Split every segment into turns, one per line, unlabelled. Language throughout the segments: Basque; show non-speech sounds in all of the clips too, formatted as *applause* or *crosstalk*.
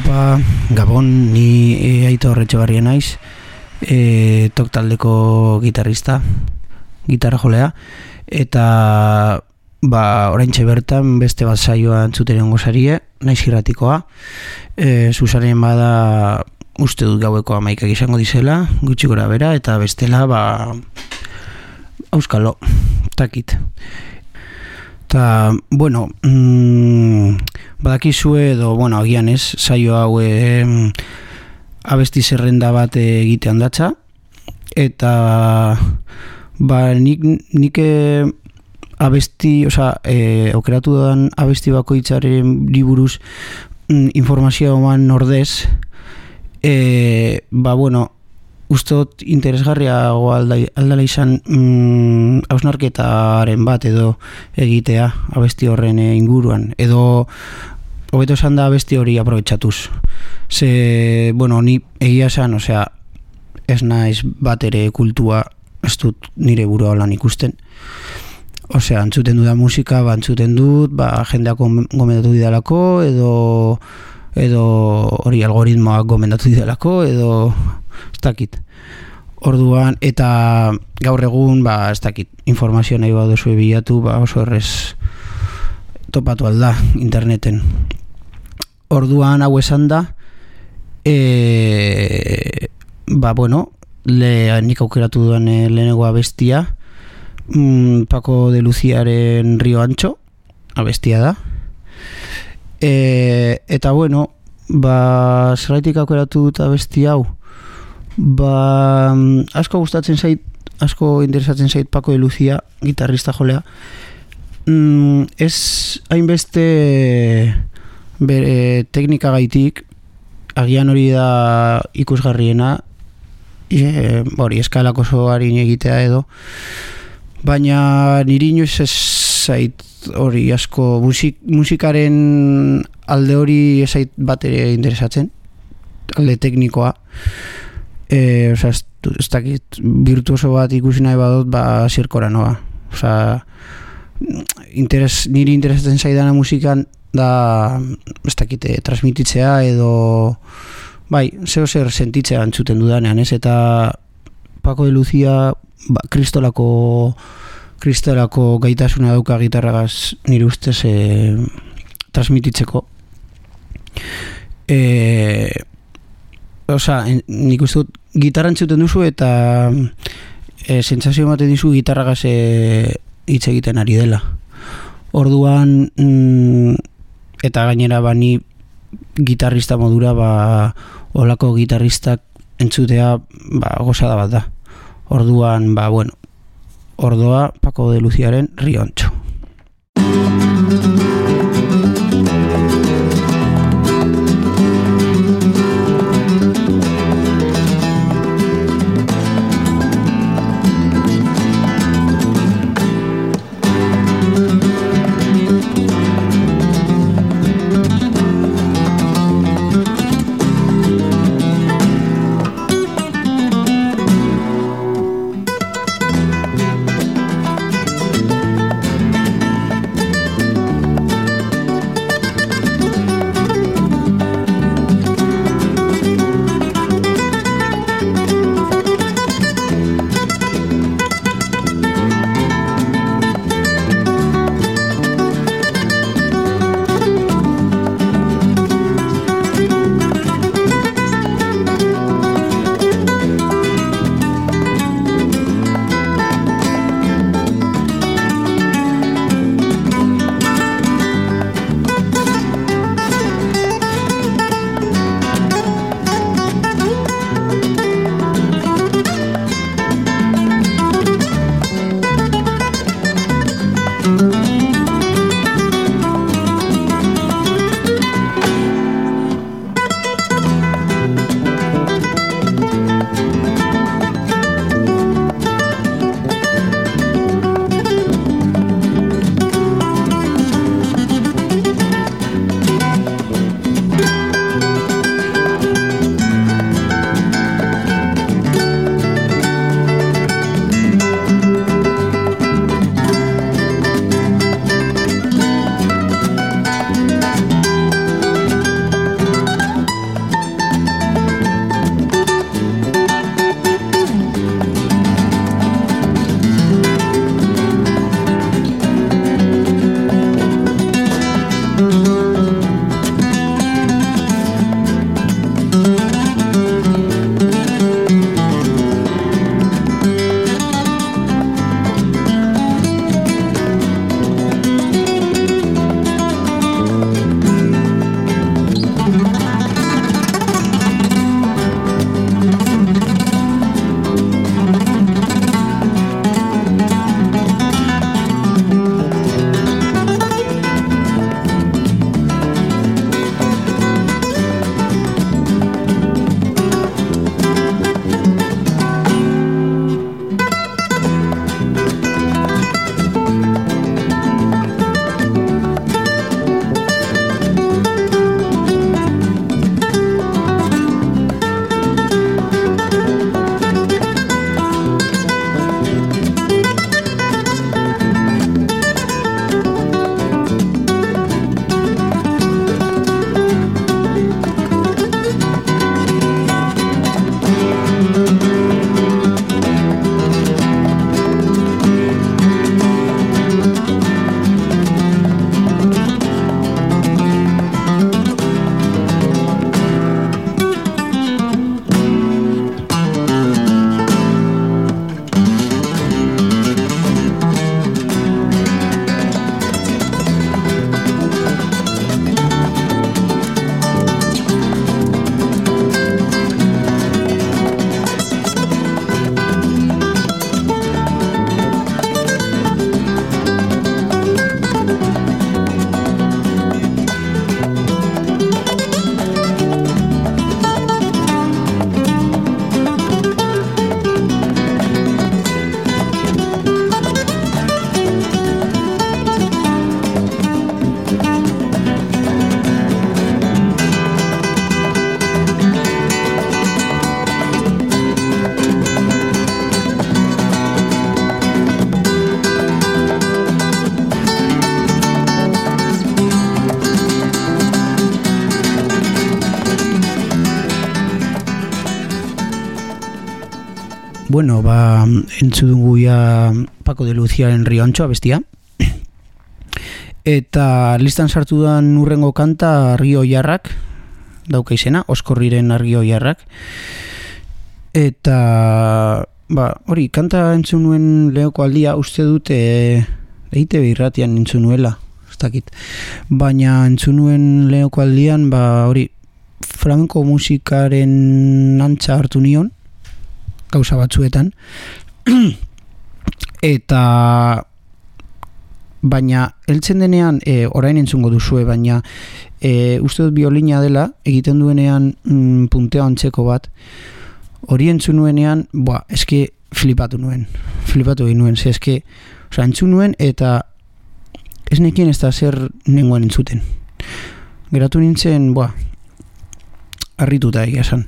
Aupa, Gabon, ni e, aito horretxe barria naiz, e, tok taldeko gitarrista, gitarra jolea, eta ba, orain bertan beste bat saioa entzuteren gozarie, naiz irratikoa, e, Susaren bada uste dut gaueko amaikak izango dizela, gutxi gora bera, eta bestela, ba, auskalo, takit. Ta, bueno, mm, badakizue edo, bueno, agian ez, saio hau e, abesti zerrenda bat egitean datza, eta ba, nik, nik e, abesti, oza, e, okeratu dan abesti bakoitzaren liburuz mm, informazioa oman nordez, e, ba, bueno, ustot interesgarria aldala izan mm, hausnarketaren bat edo egitea abesti horren eh, inguruan. Edo hobeto esan da abesti hori aprobetsatuz ze, bueno, ni egia esan, osea ez naiz bat ere kultua ez dut nire burua lan ikusten. Osea, antzuten duda musika ba, antzuten dut, ba, jendeak gomendatu didalako edo edo hori algoritmoak gomendatu didalako edo ez dakit. Orduan, eta gaur egun, ba, ez dakit, informazio nahi badu zuen bilatu, ba, oso errez topatu alda interneten. Orduan, hau esan da, e, ba, bueno, le, nik aukeratu duan e, lehenengo abestia, mm, Paco de Luciaren Rio Ancho, abestia da. E, eta, bueno, ba, zerraitik aukeratu dut abestia hau, Ba, asko gustatzen zait, asko interesatzen zait Paco de Lucia, gitarrista jolea. Mm, ez hainbeste bere teknika gaitik, agian hori da ikusgarriena, e, hori eskalako zoarin egitea edo, baina niri inoiz ez zait hori asko musik, musikaren alde hori ez zait bat ere interesatzen, alde teknikoa e, oza, ez, ez dakit virtuoso bat ikusi nahi badot, ba, zirkora noa. Oza, interes, niri interesatzen zaidana musikan da, ez dakit, e, transmititzea edo, bai, zeo zer sentitzea antzuten dudanean, ez? Eta Paco de Lucia, ba, kristolako, kristolako gaitasuna dauka gitarragaz nire ustez e, transmititzeko. E, Osa, nik uste dut gitarra entzuten duzu eta e, sentsazio ematen dizu gitarra gaze hitz egiten ari dela. Orduan mm, eta gainera bani gitarrista modura ba olako gitarristak entzutea ba gozada bat da. Orduan ba bueno, ordoa Paco de Luciaren Riontxo. Entzu dugu ya Paco de Luciaren Riontxoa bestia. Eta listan sartu da urrengo kanta Rio Jarrak, dauka izena, Oskorriren Rio Jarrak. Eta, ba, hori, kanta entzun nuen lehoko aldia, uste dute, eite behirratian entzun nuela, ez dakit. Baina entzun nuen lehoko aldian, ba, hori, franko musikaren antza hartu nion, gauza batzuetan, *clears throat* eta baina heltzen denean e, orain entzungo duzue baina e, uste dut biolina dela egiten duenean mm, punteo antzeko bat. Hori entzun nuenean boa, eske flipatu nuen flipatu egin nuen, ze eske oza, entzun nuen eta ez nekien ez da zer nengoen entzuten. Geratu nintzen boa, arrituta egia esan.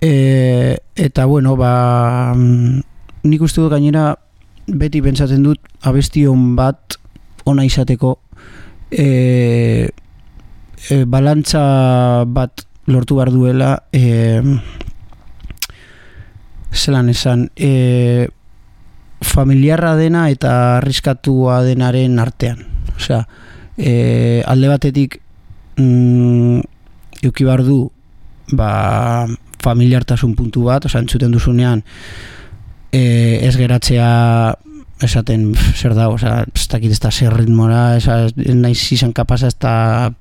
E, eta bueno ba mm, nik uste dut gainera beti pentsatzen dut abestion bat ona izateko e, e, balantza bat lortu behar duela e, zelan esan e, familiarra dena eta arriskatua denaren artean. Osea e, alde batetik mm, du ba, familiartasun puntu bat osea entzuten duzunean e, ez geratzea esaten zer da, oza, ez dakit ez da zer ritmora, ez naiz izan kapasa ez da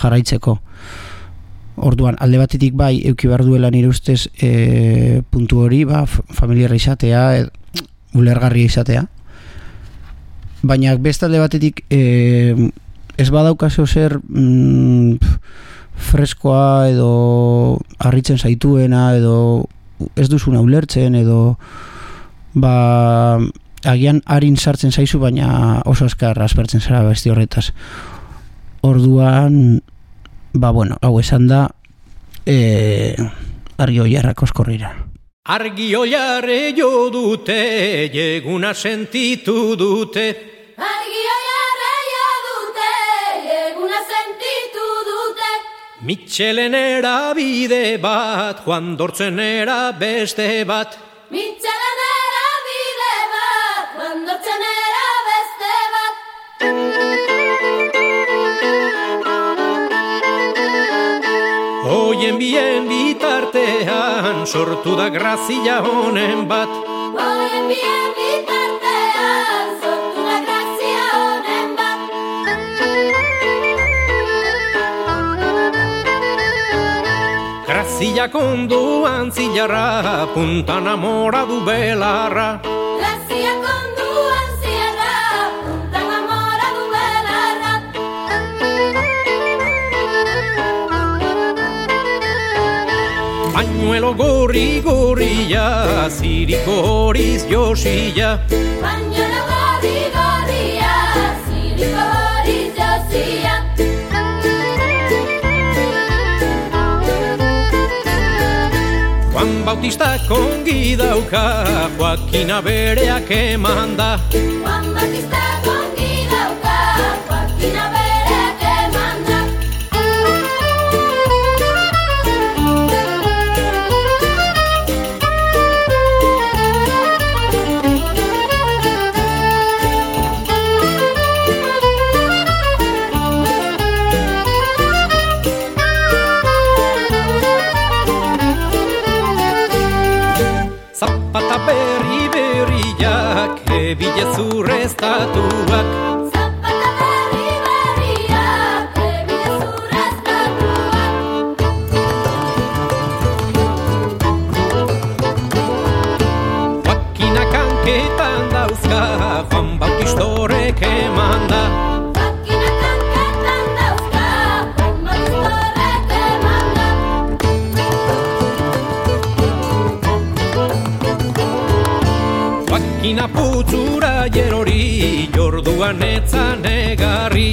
jarraitzeko. Orduan, alde batetik bai, euki behar duela nire ustez e, puntu hori, ba, familiarra izatea, e, ulergarri izatea. Baina beste alde batetik e, ez badaukazo zer mm, freskoa edo harritzen zaituena edo ez duzuna ulertzen edo ba agian harin sartzen zaizu, baina oso eskar aspertzen zara besti horretaz. Orduan, ba bueno, hau esan da, e, argi oiarrak oskorrira.
Argi oiarre jo dute, eguna sentitu dute.
Argi oiarre jo dute, eguna sentitu dute.
Mitxelen bide bat, Juan Dortzen beste bat.
Mitxelen beste bat
Oien bien bitartean sortu da grazia honen bat.
Oien bien bitartean sortu da grazia honen bat.
Grazia konduan zilarra puntan amora du belarra Pañuelo gorri gorria, ziriko horiz josia.
Pañuelo gorri gorria, ziriko horiz josia.
Juan Bautista kongi dauka, Joaquina bereak emanda.
Juan Bautista
bilezur ez datuak
Zapata
jorduan etzan egarri.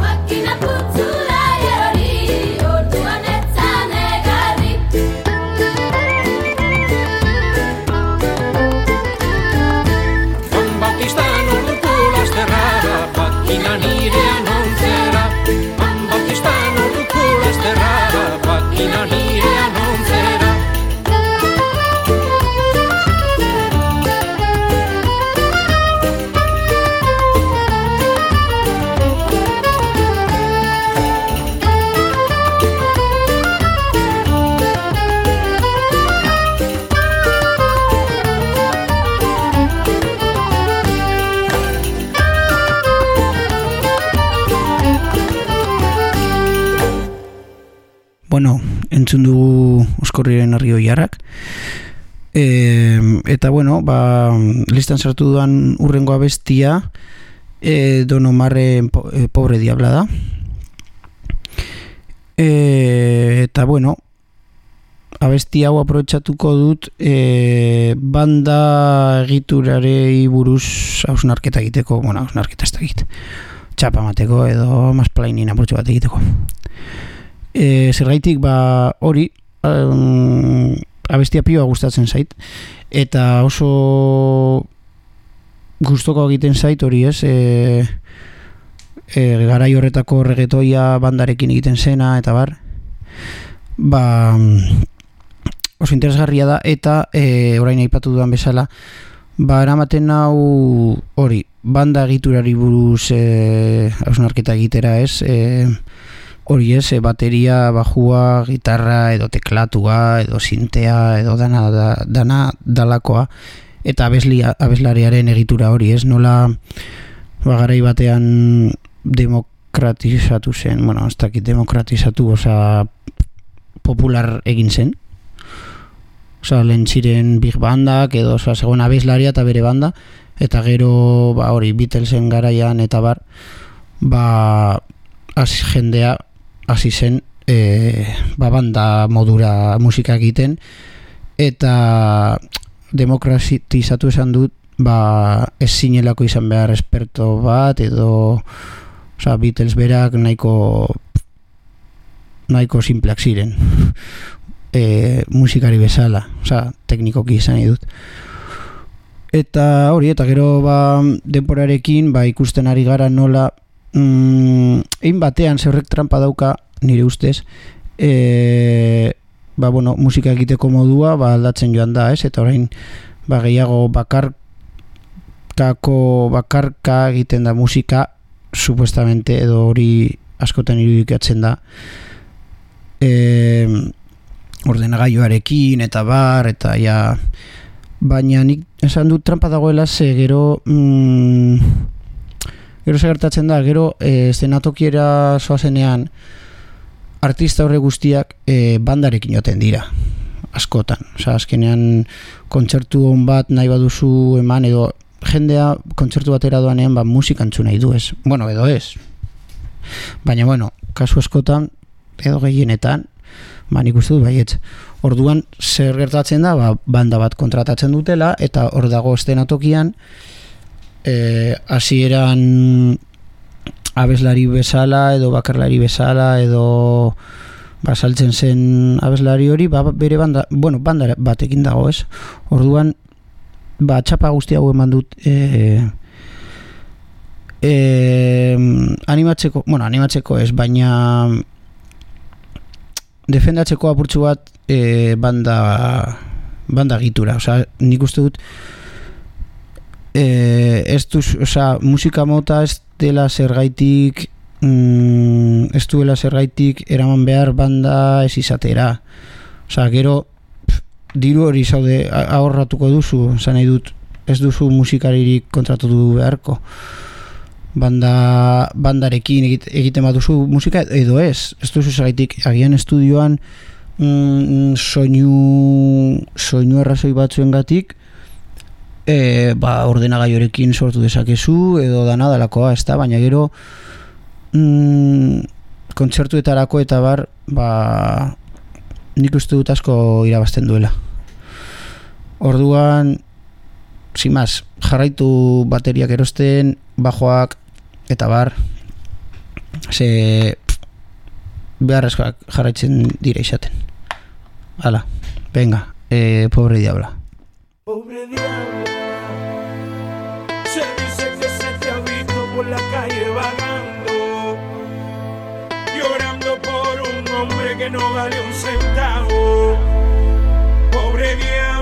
Makina putzura
dugu Oskorriren herri oiarrak. E, eta bueno, ba, listan sartu duan urrengo abestia, e, Don Omarren po, e, pobre diabla da. E, eta bueno, abesti hau aprobetsatuko dut e, banda egiturarei buruz hausnarketa egiteko, bueno, hausnarketa ez da egit, txapa mateko edo masplainin apurtxo bat egiteko. E, zergaitik ba hori, um, abestia pioa gustatzen zait, eta oso gustoko egiten zait hori ez, e, e, garai horretako regetoia bandarekin egiten zena, eta bar, ba, oso interesgarria da eta e, orain aipatu dudan bezala ba eramaten hau hori banda egiturari buruz e, hausnarketa egitera ez? E, hori ez e, bateria bajua gitarra edo teklatua edo sintea edo dana, da, dana dalakoa. Eta abeslia, abeslariaren egitura hori ez? Nola ba, garai batean demokratizatu zen bueno, ez dakit demokratizatu oza popular egin zen. Osa, lehen ziren big bandak, edo, osa, segon abeslaria eta bere banda, eta gero, ba, hori, Beatlesen garaian eta bar, ba, hasi jendea, hasi zen, e, ba, banda modura musika egiten, eta demokratizatu esan dut, ba, ez zinelako izan behar esperto bat, edo, osa, Beatles berak nahiko nahiko simpleak ziren e, musikari bezala, osea, teknikoki izan dut. Eta hori, eta gero ba, denporarekin ba, ikusten ari gara nola mm, batean zerrek trampa dauka nire ustez e, ba, bueno, musika egiteko modua ba, aldatzen joan da, ez? Eta orain ba, gehiago bakarkako bakarka egiten da musika supuestamente edo hori askotan irudikatzen da eee ordenagailuarekin eta bar eta ja baina nik esan dut trampa dagoela ze gero mm, gero segertatzen da gero e, zenatokiera soazenean artista horre guztiak e, bandarekin joten dira askotan, oza, azkenean kontzertu hon bat nahi baduzu eman edo jendea kontzertu batera doanean ba, musikantzu nahi du ez? Bueno, edo ez. Baina bueno, kasu askotan edo gehienetan ba, nik uste dut baietz. Orduan, zer gertatzen da, ba, banda bat kontratatzen dutela, eta hor dago estenatokian, e, hasieran abeslari bezala, edo bakarlari bezala, edo basaltzen zen abeslari hori, ba, bere banda, bueno, banda batekin dago ez. Orduan, ba, txapa guzti hau eman dut, e, e, animatzeko, bueno, animatzeko ez, baina defendatzeko apurtzu bat e, banda banda gitura, osea, nik uste dut e, ez duz, osea, musika mota ez dela zergaitik mm, ez duela zergaitik eraman behar banda ez izatera. Osea, gero pff, diru hori zaude ahorratuko duzu, zan nahi dut ez duzu musikaririk kontratatu beharko. Banda, bandarekin egite, egiten baduzu musika edo ez, ez duzu zaitik agian estudioan mm, soinu soinu errazoi batzuen gatik e, ba, ordenagaiorekin sortu dezakezu edo dana dalakoa, ez da, baina gero mm, kontzertuetarako eta bar ba, nik uste dut asko irabazten duela. Orduan Simaz, jarraitu bateriak erosten, bajoak eta bar ze beharrezkoak jarraitzen dire izaten. Hala, venga eh, pobre diabla
Pobre diabla, por la calle vagando, llorando por un hombre que no vale un centavo. Pobre diabla,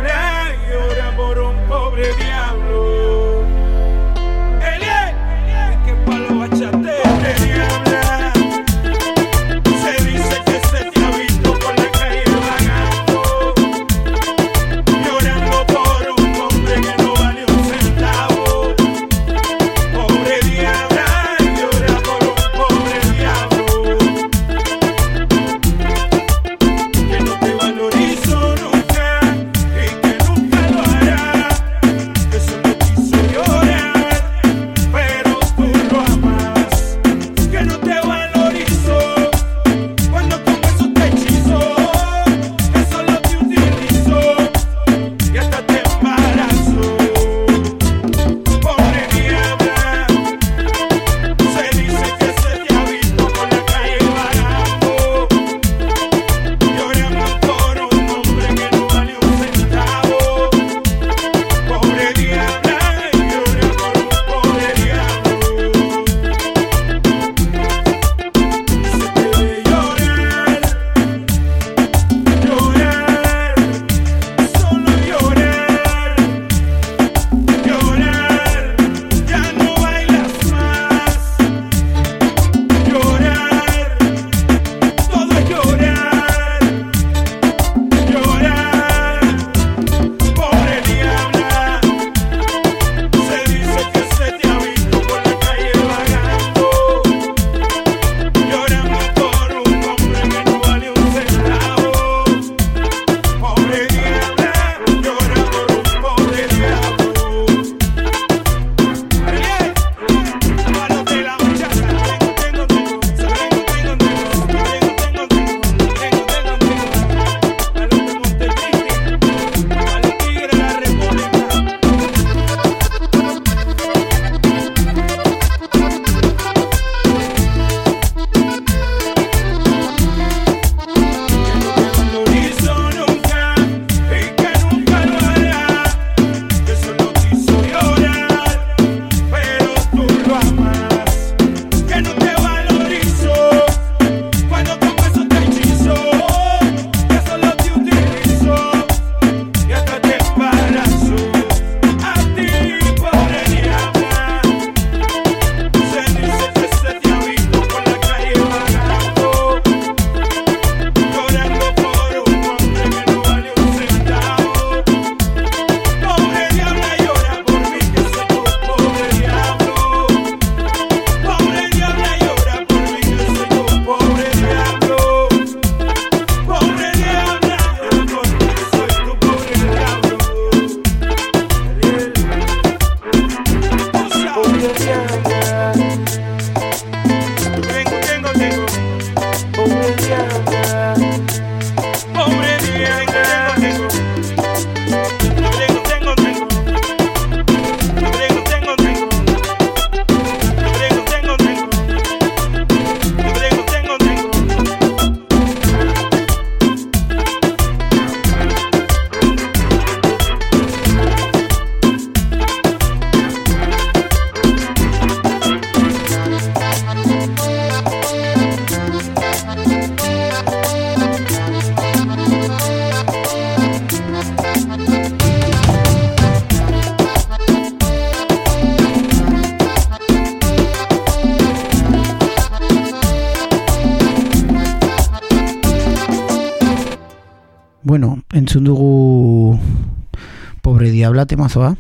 diabla
temazoa.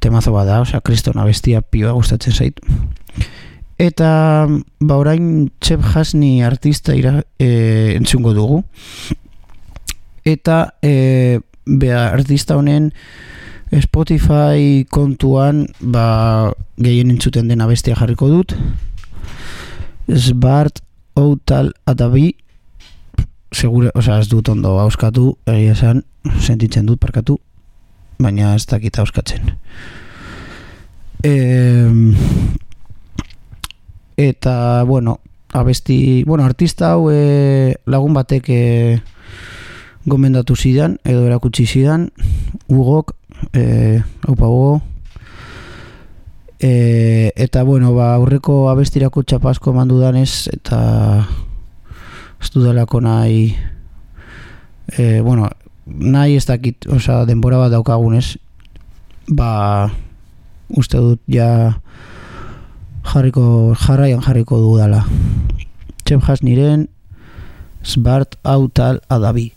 Temazo bada, osea, kristona bestia pioa gustatzen zait. Eta, ba, orain Chep Hasni artista ira, e, entzungo dugu. Eta, e, bea, artista honen Spotify kontuan, ba, gehien entzuten dena bestia jarriko dut. Sbart Outal Adabi segure, osea, ez dut ondo auskatu, egia esan, sentitzen dut parkatu, baina ez dakit auskatzen. E, eta, bueno, abesti, bueno, artista hau e, lagun batek e, gomendatu zidan, edo erakutsi zidan, ugok, e, haupa ugo, e, eta, bueno, ba, aurreko abestirako txapasko mandu danez, eta ez dudalako nahi e, bueno, nahi ez dakit, osea, denbora bat daukagunez ba uste dut ja jarriko, jarraian jarriko dudala. Txep jas niren Sbart autal adabi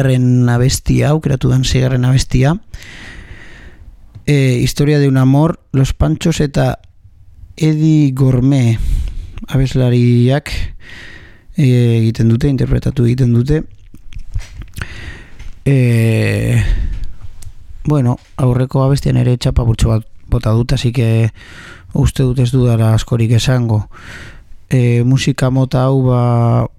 seigarren abestia, aukeratu dan seigarren abestia, eh, Historia de un amor, Los Panchos eta Edi Gourmet abeslariak eh, egiten dute, interpretatu egiten dute. Eh, bueno, aurreko abestian ere txapa bat bota dut, así que uste dut ez dudara askorik esango. E, musika mota hau ba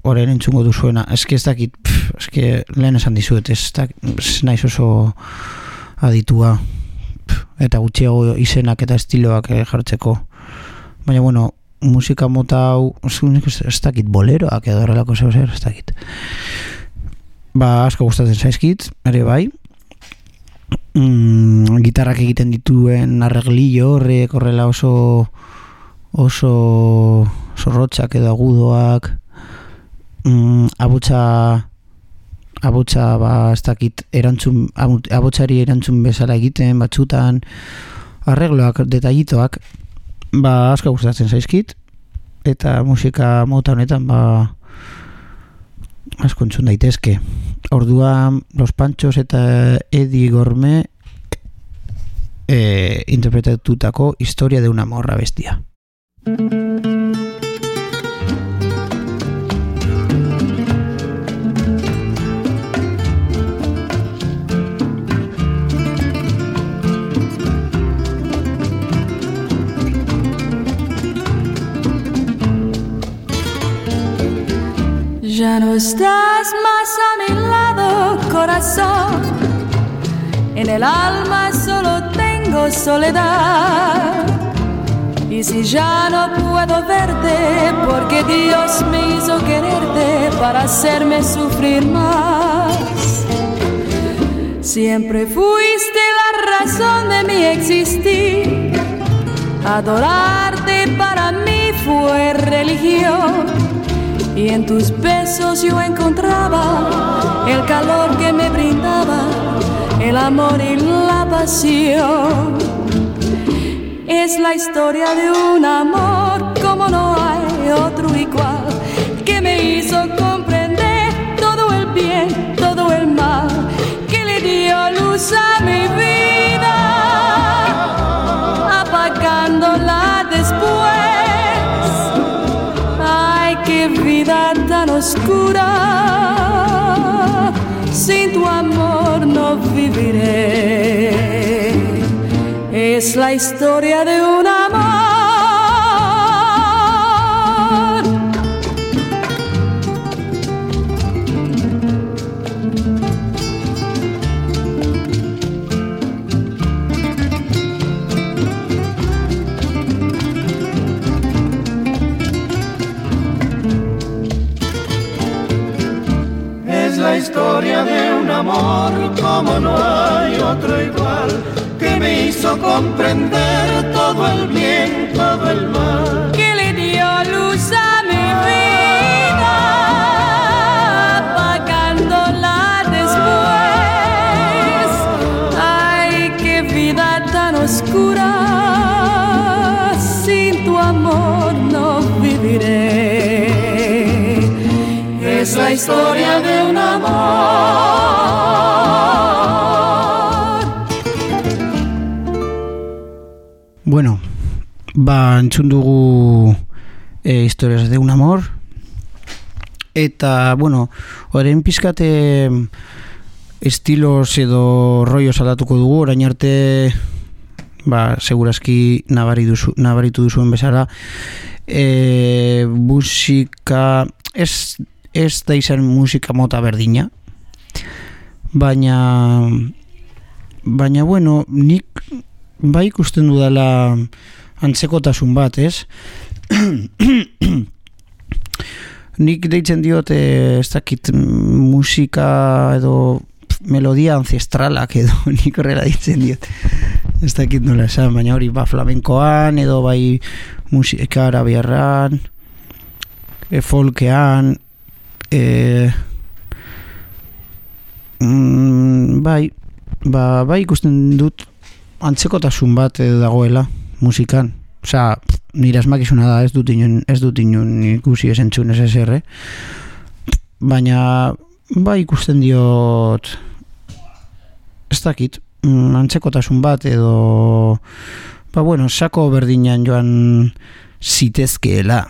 orain entzungo duzuena. Eske ez dakit, pff, eske lehen esan dizuet, ez, ez naiz oso aditua pff, eta gutxiago izenak eta estiloak eh, jartzeko. Baina bueno, musika mota hau ez dakit boleroak edo horrelako zeu zer, ez dakit. Ba, asko gustatzen zaizkit, ere bai, mm, gitarrak egiten dituen arreglillo horrek horrela oso oso zorrotzak edo agudoak mm, abutsa abutsa ba ez dakit erantzun abutsari erantzun bezala egiten batzutan arregloak detallitoak ba asko gustatzen zaizkit eta musika mota honetan ba asko entzun daitezke orduan Los Panchos eta Edi Gourmet eh, interpretatutako historia de una morra bestia.
Ya no estás más a mi lado, corazón. En el alma solo tengo soledad. Y si ya no puedo verte, porque Dios me hizo quererte para hacerme sufrir más. Siempre fuiste la razón de mi existir. Adorarte para mí fue religión. Y en tus besos yo encontraba el calor que me brindaba, el amor y la pasión. Es la historia de un amor como no hay otro igual, es la historia de un amor. Es la historia de un amor
como no hay otro igual que me hizo comprender todo el bien, todo el mal.
que le dio luz a mi vida, apagándola después. Ay, qué vida tan oscura, sin tu amor no viviré. Es la historia de un amor.
Ba, entzun dugu e, historias de un amor. Eta, bueno, orain pizkate estilos edo rollos aldatuko dugu, orain arte ba, segurazki nabari duzu, nabaritu duzuen bezala. E, musika ez, ez da izan musika mota berdina. Baina baina bueno, nik bai ikusten dudala antzekotasun bat, ez? *clears throat* Nik deitzen diot eh, ez dakit musika edo melodia ancestralak edo *laughs* nik horrela deitzen diot. Ez dakit nola esan, baina hori ba flamenkoan edo bai musika arabiarran, e, folkean, e, mm, bai, ba, bai ikusten dut antzekotasun bat eh, dagoela musikan. Osea, nire asmakizuna da, ez dut inon, ez dut inon ikusi esentzun ez eserre. Baina, bai ikusten diot, ez dakit, mm, antzekotasun bat edo, ba bueno, sako berdinan joan zitezkeela.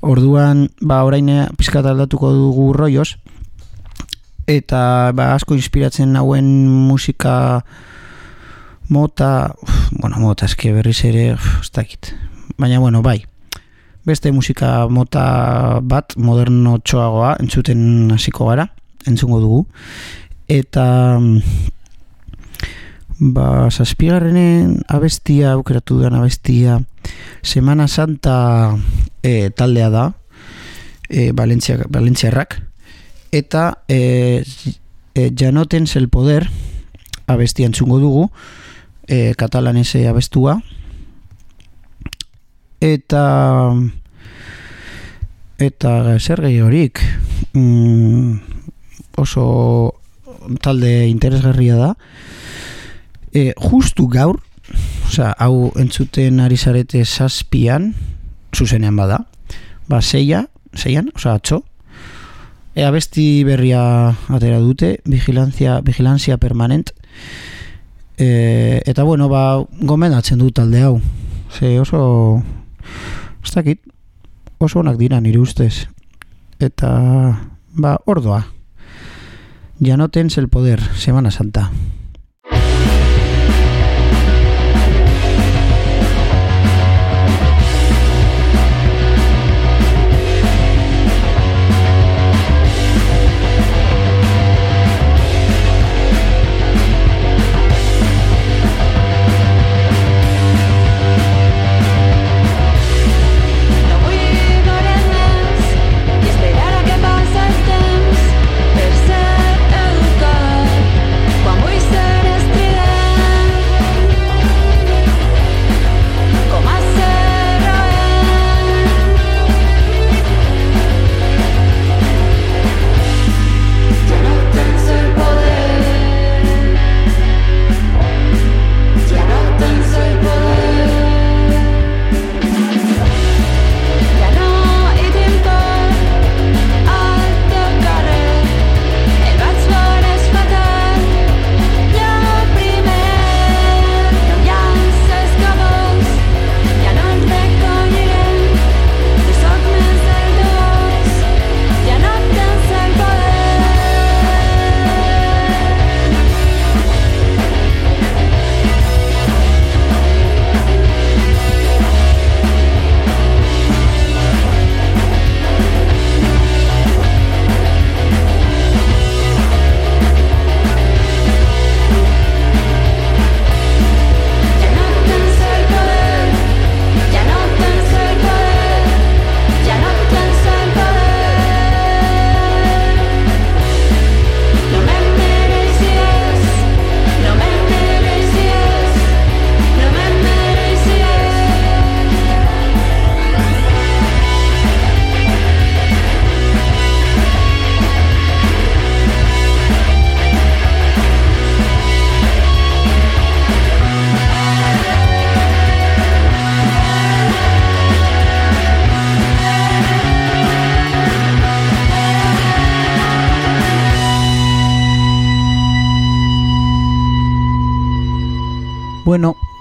Orduan, ba orain pizkat aldatuko dugu rollos, eta ba, asko inspiratzen nauen musika mota, uf, bueno, mota eske berriz ere, uf, ez dakit. Baina, bueno, bai. Beste musika mota bat, moderno txoagoa, entzuten hasiko gara, entzungo dugu. Eta, ba, zazpigarrenen abestia, aukeratu dudan abestia, Semana Santa e, taldea da, e, Valentzia, Valentziarrak, eta e, e, Janotens el Poder abestia entzungo dugu, e, katalanese abestua, eta eta zer horik mm, oso talde interesgarria da. E, justu gaur osea, hau entzuten ari zarete zazpian zuzenean bada. Ba, seia, seian, osea, atxo e, abesti berria atera dute vigilancia, vigilancia permanent e, eta bueno, ba, gomendatzen du talde hau. Ze oso ez dakit oso onak dira nire ustez. Eta ba, ordoa. Ya no el poder Semana Santa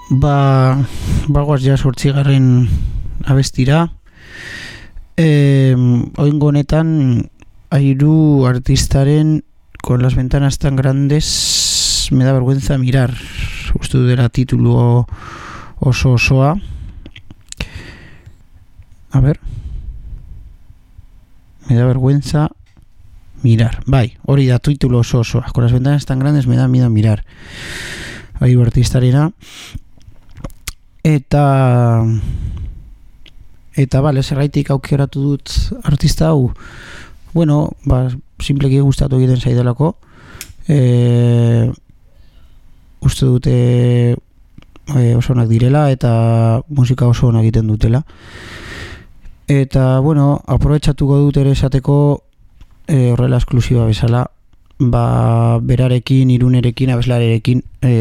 ba, bagoaz ja sortzigarren abestira. E, oingo honetan, airu artistaren con las ventanas tan grandes me da vergüenza mirar. Uste dela titulu oso osoa. A ver. Me da vergüenza mirar. Bai, hori da titulu oso osoa. Con las ventanas tan grandes me da miedo mirar. Airu artistarena. Eta eta bale, zerraitik aukeratu dut artista hau. Bueno, ba, simpleki gustatu egiten zaidalako. E, uste dute e, oso onak direla eta musika oso onak egiten dutela. Eta, bueno, aprobetsatuko dut ere esateko e, horrela esklusiba bezala, ba, berarekin, irunerekin, abeslarerekin e,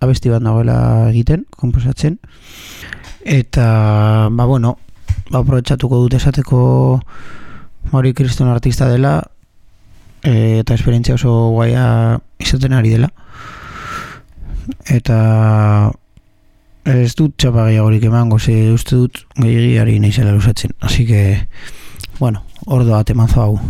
abesti bat nagoela egiten, komposatzen. Eta, ba, bueno, ba, aprobetsatuko dut esateko Mauri Kriston artista dela e, eta esperientzia oso guaia izaten ari dela. Eta ez dut txapa gehiagorik emango, ze uste dut gehiagiari naizela lusatzen. Así que, bueno, ordo bat emanzo hau.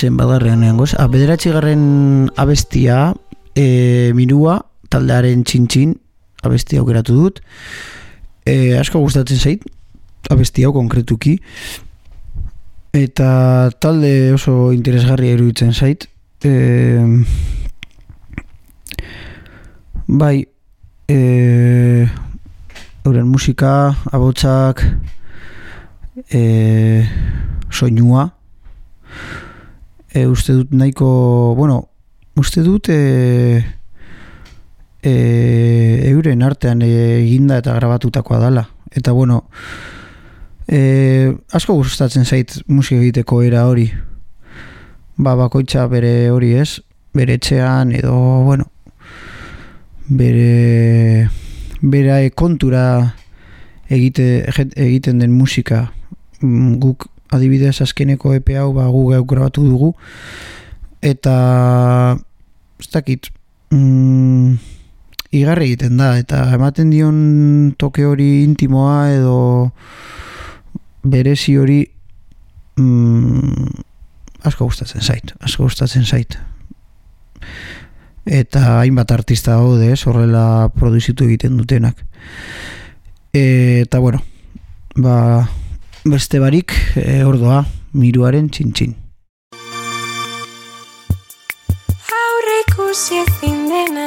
Zen badarrean nengoz. A, bederatxigarren abestia, e, mirua, taldearen txintxin, abestia aukeratu dut. E, asko gustatzen zait, abesti hau konkretuki. Eta talde oso interesgarria iruditzen zait. E, bai, e, euren musika, abotsak, e, soinua, e, uste dut nahiko, bueno, uste dut e, e, euren artean eginda eta grabatutakoa dala. Eta bueno, e, asko gustatzen zait musika egiteko era hori. Ba, bakoitza bere hori ez, bere etxean edo, bueno, bere bere kontura egite, egiten den musika Mm, guk adibidez azkeneko epe hau ba, gu geuk grabatu dugu. Eta ez dakit mm, igarri egiten da. Eta ematen dion toke hori intimoa edo berezi hori mm, asko gustatzen zait asko gustatzen zait. Eta hainbat artista daude ez horrela produzitu egiten dutenak. Eta bueno ba beste barik e, ordoa miruaren txintxin.
Aurre ikusi ezin dena.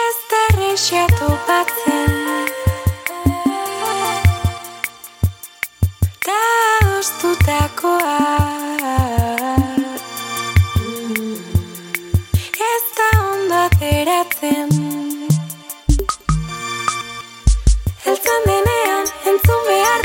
Ez da errexea topatzen Ta ostutakoa Ez da ondo ateratzen Heltzen denean, entzun behar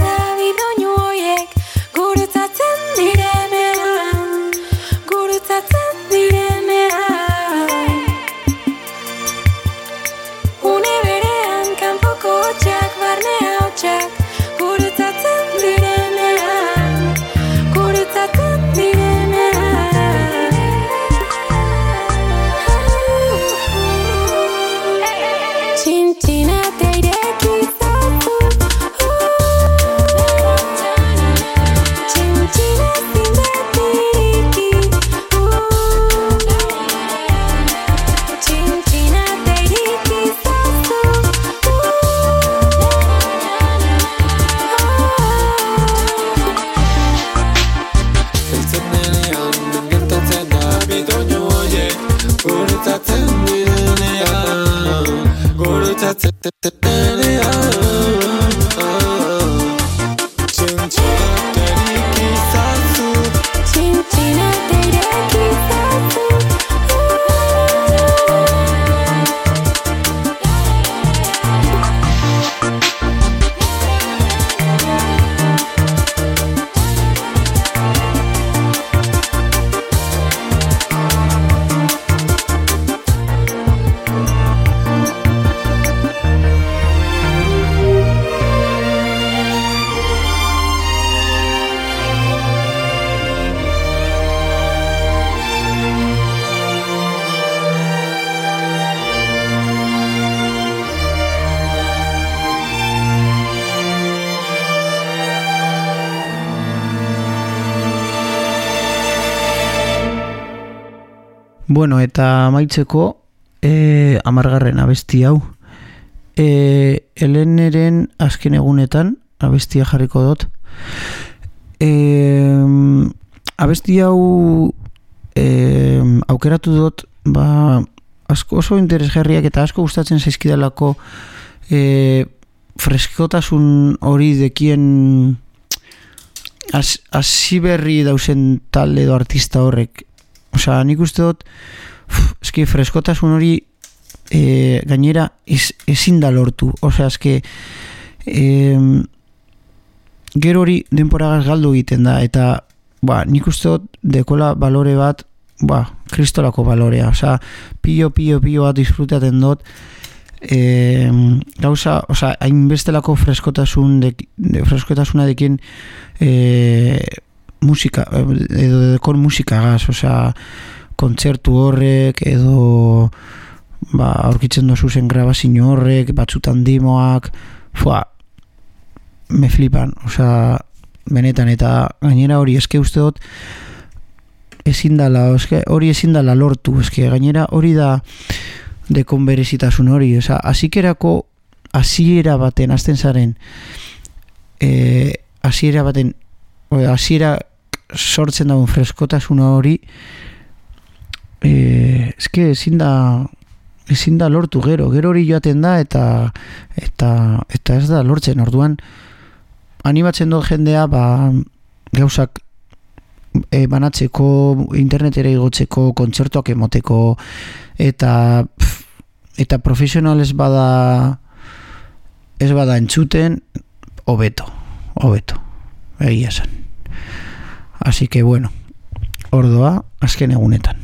Bueno, eta amaitzeko e, amargarren abesti hau. E, Heleneren azken egunetan abestia jarriko dut. E, abesti hau e, aukeratu dut ba, asko oso interesgarriak eta asko gustatzen zaizkidalako e, freskotasun hori dekien az- hasi berri dausen talde edo artista horrek Osea, nik uste dut uf, eski freskotasun hori e, gainera ez, ezin da lortu. Osea, eski e, gero hori denporagaz galdu egiten da eta ba, nik uste dut dekola balore bat ba, kristolako balorea. Osea, pio, pio, pio bat disfrutaten dut. E, gauza, osea, hainbestelako freskotasun de, de freskotasuna dekin e, musika edo dekon musikagaz, osea kontzertu horrek edo ba, aurkitzen dozu zen grabazio horrek, batzutan dimoak, fua, me flipan, osea,
benetan, eta gainera hori eske uste dut, ezin dala, eske hori ezin dala lortu, eske gainera hori da dekon berezitasun hori, oza, hasikerako hasiera baten, azten zaren, e, hasiera baten, hasiera sortzen dagoen freskotasuna hori, e, eske ezin da, ezin da lortu gero, gero hori joaten da eta eta eta ez da lortzen. Orduan animatzen dut jendea ba, gauzak e, banatzeko internetera igotzeko kontzertuak emoteko eta pff, eta profesional ez bada ez bada entzuten hobeto hobeto. Egia esan así que bueno ordoa azken egunetan